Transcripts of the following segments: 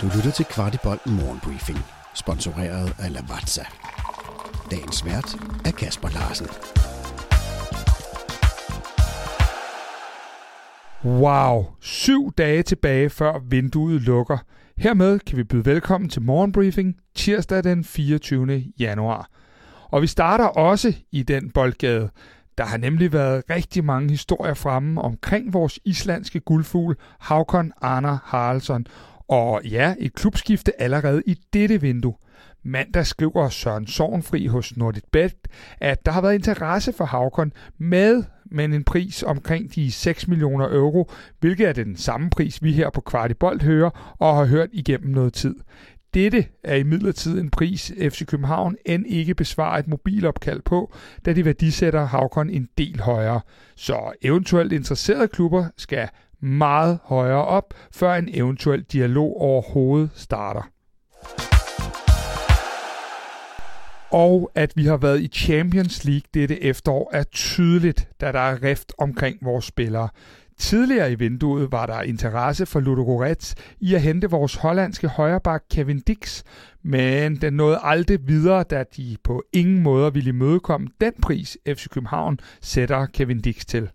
Du lytter til Kvartibolt Morgenbriefing, sponsoreret af Lavazza. Dagens vært er Kasper Larsen. Wow, syv dage tilbage før vinduet lukker. Hermed kan vi byde velkommen til Morgenbriefing tirsdag den 24. januar. Og vi starter også i den boldgade. Der har nemlig været rigtig mange historier fremme omkring vores islandske guldfugl Havkon Arna Haraldsson. Og ja, et klubskifte allerede i dette vindue. Mandag skriver Søren Sorgenfri hos NordicBet, at der har været interesse for Havkon med men en pris omkring de 6 millioner euro, hvilket er den samme pris, vi her på Kvartibolt hører og har hørt igennem noget tid. Dette er imidlertid en pris, FC København end ikke besvarer et mobilopkald på, da de værdisætter Havkon en del højere. Så eventuelt interesserede klubber skal meget højere op, før en eventuel dialog overhovedet starter. Og at vi har været i Champions League dette efterår er tydeligt, da der er rift omkring vores spillere. Tidligere i vinduet var der interesse for Ludogorets i at hente vores hollandske højreback Kevin Dix, men den nåede aldrig videre, da de på ingen måde ville imødekomme den pris, FC København sætter Kevin Dix til.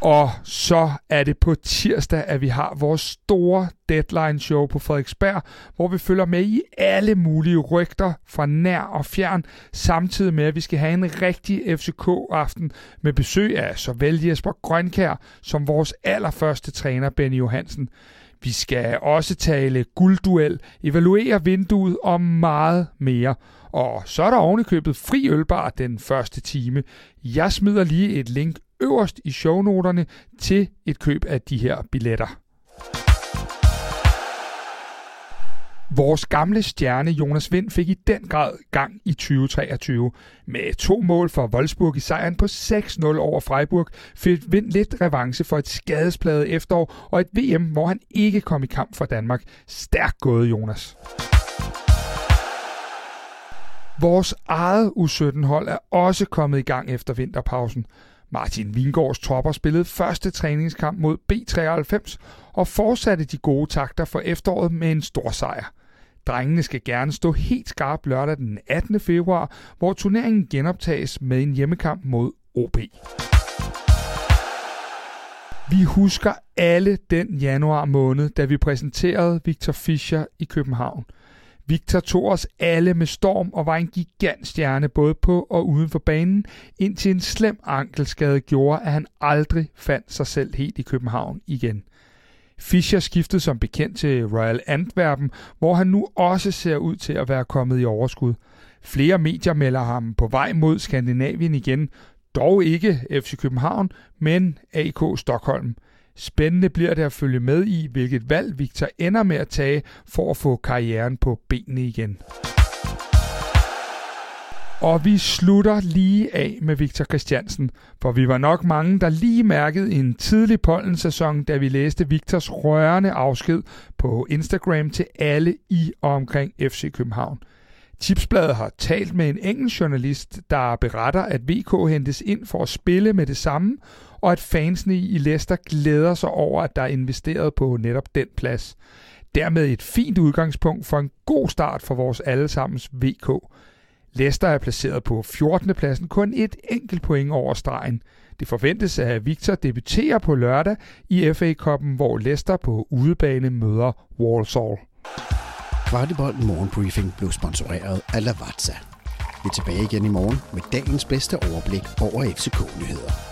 Og så er det på tirsdag, at vi har vores store deadline show på Frederiksberg, hvor vi følger med i alle mulige rygter fra nær og fjern, samtidig med, at vi skal have en rigtig FCK-aften med besøg af såvel Jesper Grønkær som vores allerførste træner, Benny Johansen. Vi skal også tale guldduel, evaluere vinduet og meget mere. Og så er der ovenikøbet fri ølbar den første time. Jeg smider lige et link øverst i shownoterne til et køb af de her billetter. Vores gamle stjerne Jonas Vind fik i den grad gang i 2023. Med to mål for Wolfsburg i sejren på 6-0 over Freiburg fik Vind lidt revanche for et skadespladet efterår og et VM, hvor han ikke kom i kamp for Danmark. Stærkt gået, Jonas. Vores eget U17-hold er også kommet i gang efter vinterpausen. Martin Vingårds tropper spillede første træningskamp mod B93 og fortsatte de gode takter for efteråret med en stor sejr. Drengene skal gerne stå helt skarp lørdag den 18. februar, hvor turneringen genoptages med en hjemmekamp mod OB. Vi husker alle den januar måned, da vi præsenterede Victor Fischer i København – Victor tog os alle med storm og var en gigantstjerne både på og uden for banen, indtil en slem ankelskade gjorde, at han aldrig fandt sig selv helt i København igen. Fischer skiftede som bekendt til Royal Antwerpen, hvor han nu også ser ud til at være kommet i overskud. Flere medier melder ham på vej mod Skandinavien igen, dog ikke FC København, men AK Stockholm – Spændende bliver det at følge med i, hvilket valg Victor ender med at tage for at få karrieren på benene igen. Og vi slutter lige af med Victor Christiansen, for vi var nok mange, der lige mærkede en tidlig pollensæson, da vi læste Victors rørende afsked på Instagram til alle i og omkring FC København. Tipsbladet har talt med en engelsk journalist, der beretter, at VK hentes ind for at spille med det samme, og at fansene i Leicester glæder sig over, at der er investeret på netop den plads. Dermed et fint udgangspunkt for en god start for vores allesammens VK. Leicester er placeret på 14. pladsen, kun et enkelt point over stregen. Det forventes, at Victor debuterer på lørdag i FA-koppen, hvor Leicester på udebane møder Walsall. Kvartibolt Morgenbriefing blev sponsoreret af Lavazza. Vi er tilbage igen i morgen med dagens bedste overblik over FCK-nyheder.